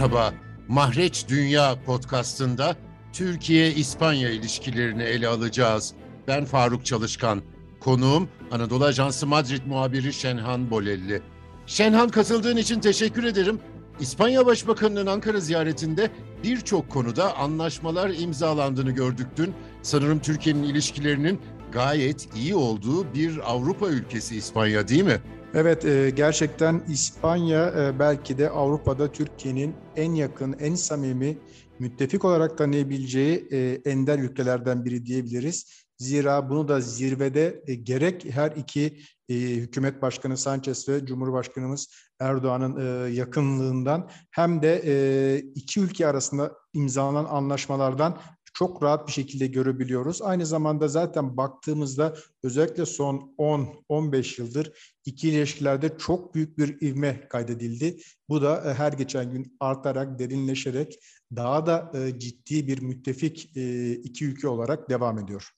Merhaba, Mahreç Dünya podcastında Türkiye-İspanya ilişkilerini ele alacağız. Ben Faruk Çalışkan. Konuğum Anadolu Ajansı Madrid muhabiri Şenhan Bolelli. Şenhan katıldığın için teşekkür ederim. İspanya Başbakanı'nın Ankara ziyaretinde birçok konuda anlaşmalar imzalandığını gördük dün. Sanırım Türkiye'nin ilişkilerinin gayet iyi olduğu bir Avrupa ülkesi İspanya değil mi? Evet, e, gerçekten İspanya e, belki de Avrupa'da Türkiye'nin en yakın, en samimi müttefik olarak tanıyabileceği e, ender ülkelerden biri diyebiliriz. Zira bunu da zirvede gerek her iki hükümet başkanı Sanchez ve Cumhurbaşkanımız Erdoğan'ın yakınlığından hem de iki ülke arasında imzalanan anlaşmalardan çok rahat bir şekilde görebiliyoruz. Aynı zamanda zaten baktığımızda özellikle son 10-15 yıldır iki ilişkilerde çok büyük bir ivme kaydedildi. Bu da e, her geçen gün artarak, derinleşerek daha da e, ciddi bir müttefik e, iki ülke olarak devam ediyor.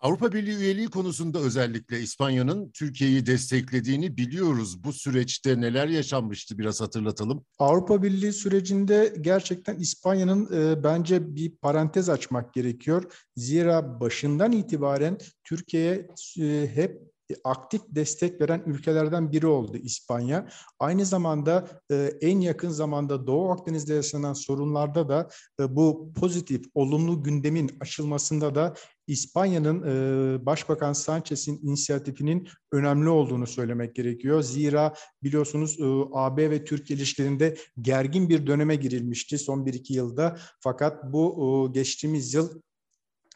Avrupa Birliği üyeliği konusunda özellikle İspanya'nın Türkiye'yi desteklediğini biliyoruz. Bu süreçte neler yaşanmıştı biraz hatırlatalım. Avrupa Birliği sürecinde gerçekten İspanya'nın e, bence bir parantez açmak gerekiyor. Zira başından itibaren Türkiye'ye e, hep aktif destek veren ülkelerden biri oldu İspanya. Aynı zamanda e, en yakın zamanda Doğu Akdeniz'de yaşanan sorunlarda da e, bu pozitif, olumlu gündemin açılmasında da İspanya'nın e, Başbakan Sanchez'in inisiyatifinin önemli olduğunu söylemek gerekiyor. Zira biliyorsunuz e, AB ve Türkiye ilişkilerinde gergin bir döneme girilmişti son 1-2 yılda. Fakat bu e, geçtiğimiz yıl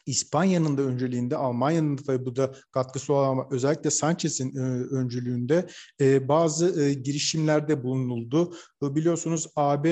İspanya'nın da önceliğinde, Almanya'nın da tabii bu da katkısı olan ama özellikle Sanchez'in öncülüğünde bazı girişimlerde bulunuldu. Biliyorsunuz AB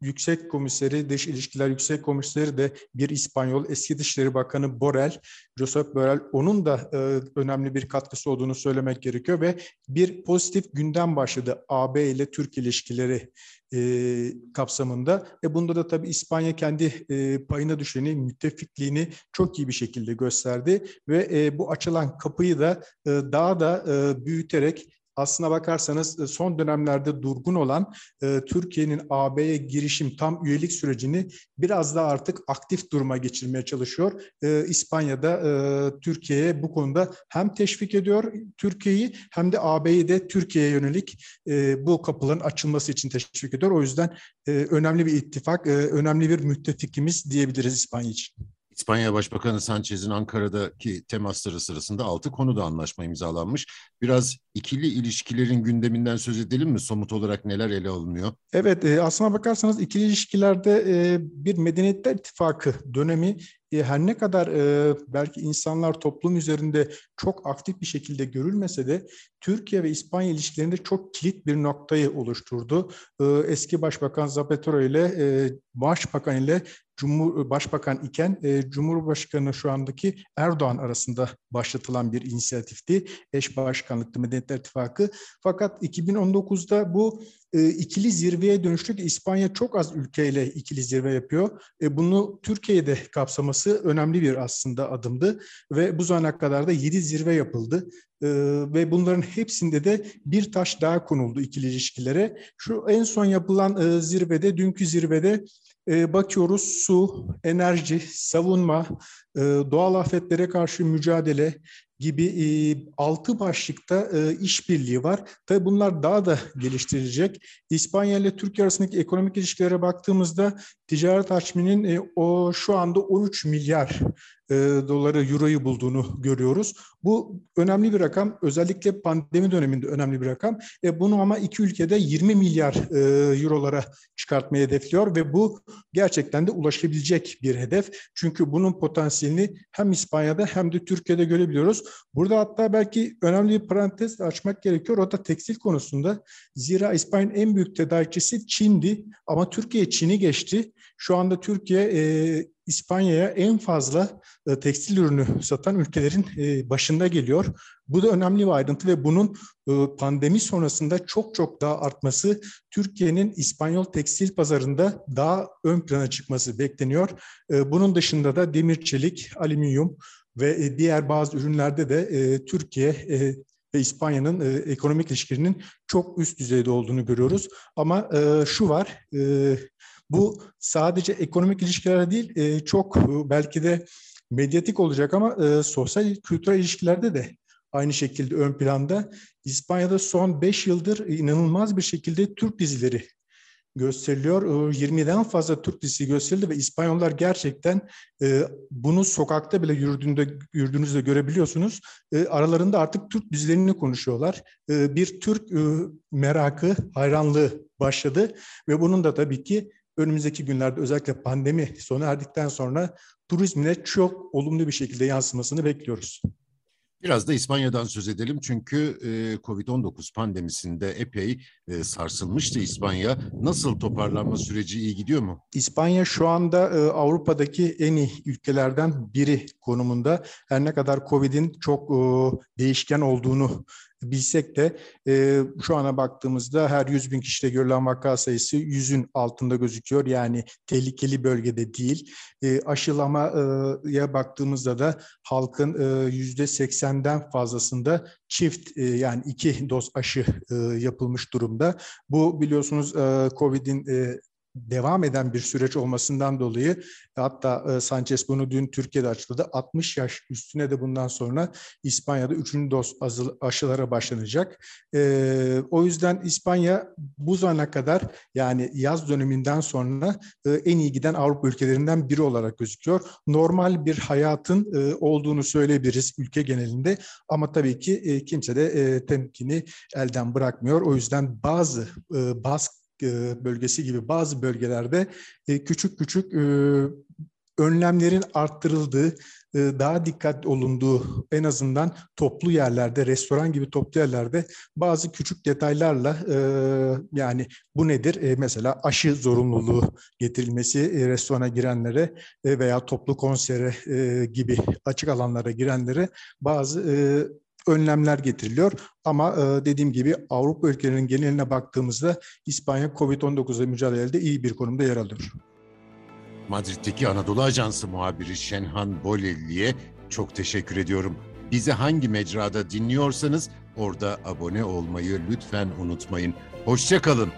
Yüksek Komiseri, Dış İlişkiler Yüksek Komiseri de bir İspanyol, eski Dışişleri Bakanı Borrell, Josep Borrell, onun da e, önemli bir katkısı olduğunu söylemek gerekiyor ve bir pozitif gündem başladı AB ile Türk ilişkileri e, kapsamında. E bunda da tabii İspanya kendi e, payına düşeni, müttefikliğini çok iyi bir şekilde gösterdi ve e, bu açılan kapıyı da e, daha da e, büyüterek aslına bakarsanız e, son dönemlerde durgun olan e, Türkiye'nin AB'ye girişim tam üyelik sürecini biraz da artık aktif duruma geçirmeye çalışıyor. E, İspanya'da e, Türkiye'ye bu konuda hem teşvik ediyor Türkiye'yi hem de AB'yi de Türkiye'ye yönelik e, bu kapıların açılması için teşvik ediyor. O yüzden e, önemli bir ittifak, e, önemli bir müttefikimiz diyebiliriz İspanya için. İspanya Başbakanı Sanchez'in Ankara'daki temasları sırasında altı konuda anlaşma imzalanmış. Biraz ikili ilişkilerin gündeminden söz edelim mi? Somut olarak neler ele alınıyor? Evet, e, aslına bakarsanız ikili ilişkilerde e, bir medeniyetler ittifakı dönemi e, her ne kadar e, belki insanlar toplum üzerinde çok aktif bir şekilde görülmese de Türkiye ve İspanya ilişkilerinde çok kilit bir noktayı oluşturdu. E, eski Başbakan Zapatero ile e, Başbakan ile Cumhur Başbakan iken e, Cumhurbaşkanı şu andaki Erdoğan arasında başlatılan bir inisiyatifti. Eş başkanlıklı Medeniyetler İttifakı. Fakat 2019'da bu e, ikili zirveye dönüştü İspanya çok az ülkeyle ikili zirve yapıyor. E, bunu Türkiye'de kapsaması önemli bir aslında adımdı ve bu zamana kadar da 7 zirve yapıldı. Ee, ve bunların hepsinde de bir taş daha konuldu ikili ilişkilere. Şu en son yapılan e, zirvede, dünkü zirvede e, bakıyoruz su, enerji, savunma, e, doğal afetlere karşı mücadele, gibi e, altı başlıkta e, işbirliği var. Tabii bunlar daha da geliştirilecek. İspanya ile Türkiye arasındaki ekonomik ilişkilere baktığımızda ticaret hacminin e, o şu anda 13 milyar e, doları, euroyu bulduğunu görüyoruz. Bu önemli bir rakam. Özellikle pandemi döneminde önemli bir rakam. E, bunu ama iki ülkede 20 milyar e, eurolara çıkartmayı hedefliyor ve bu gerçekten de ulaşabilecek bir hedef. Çünkü bunun potansiyelini hem İspanya'da hem de Türkiye'de görebiliyoruz. Burada hatta belki önemli bir parantez açmak gerekiyor. O da tekstil konusunda. Zira İspanya'nın en büyük tedarikçisi Çin'di ama Türkiye Çin'i geçti. Şu anda Türkiye e, İspanya'ya en fazla e, tekstil ürünü satan ülkelerin e, başında geliyor. Bu da önemli bir ayrıntı ve bunun e, pandemi sonrasında çok çok daha artması Türkiye'nin İspanyol tekstil pazarında daha ön plana çıkması bekleniyor. E, bunun dışında da demir çelik, alüminyum ve e, diğer bazı ürünlerde de e, Türkiye e, ve İspanya'nın e, ekonomik ilişkilerinin çok üst düzeyde olduğunu görüyoruz. Ama e, şu var, e, bu sadece ekonomik ilişkiler değil, e, çok e, belki de medyatik olacak ama e, sosyal kültürel ilişkilerde de aynı şekilde ön planda. İspanya'da son 5 yıldır inanılmaz bir şekilde Türk dizileri gösteriliyor. 20'den fazla Türk dizisi gösterildi ve İspanyollar gerçekten e, bunu sokakta bile yürüdüğünde yürüdüğünüzde görebiliyorsunuz. E, aralarında artık Türk dizilerini konuşuyorlar. E, bir Türk merakı, hayranlığı başladı ve bunun da tabii ki önümüzdeki günlerde özellikle pandemi sona erdikten sonra turizmine çok olumlu bir şekilde yansımasını bekliyoruz. Biraz da İspanya'dan söz edelim çünkü e, Covid-19 pandemisinde epey e, sarsılmıştı İspanya. Nasıl toparlanma süreci iyi gidiyor mu? İspanya şu anda e, Avrupa'daki en iyi ülkelerden biri konumunda. Her ne kadar Covid'in çok değişken olduğunu bilsek de e, şu ana baktığımızda her 100 bin kişide görülen vaka sayısı 100'ün altında gözüküyor. Yani tehlikeli bölgede değil. E, aşılamaya baktığımızda da halkın e, yüzde 80'den fazlasında çift e, yani iki doz aşı e, yapılmış durumda. Bu biliyorsunuz e, Covid'in e, devam eden bir süreç olmasından dolayı hatta e, Sanchez bunu dün Türkiye'de açıkladı. 60 yaş üstüne de bundan sonra İspanya'da 3. doz aşılara başlanacak. E, o yüzden İspanya bu zamana kadar yani yaz döneminden sonra e, en iyi giden Avrupa ülkelerinden biri olarak gözüküyor. Normal bir hayatın olduğunu söyleyebiliriz ülke genelinde ama tabii ki kimse de temkini elden bırakmıyor. O yüzden bazı baskı e, bölgesi gibi bazı bölgelerde e, küçük küçük e, önlemlerin arttırıldığı, daha dikkat olunduğu en azından toplu yerlerde, restoran gibi toplu yerlerde bazı küçük detaylarla yani bu nedir? Mesela aşı zorunluluğu getirilmesi restorana girenlere veya toplu konsere gibi açık alanlara girenlere bazı önlemler getiriliyor. Ama e, dediğim gibi Avrupa ülkelerinin geneline baktığımızda İspanya COVID-19'la mücadelede iyi bir konumda yer alıyor. Madrid'deki Anadolu Ajansı muhabiri Şenhan Bolelli'ye çok teşekkür ediyorum. Bizi hangi mecrada dinliyorsanız orada abone olmayı lütfen unutmayın. Hoşçakalın.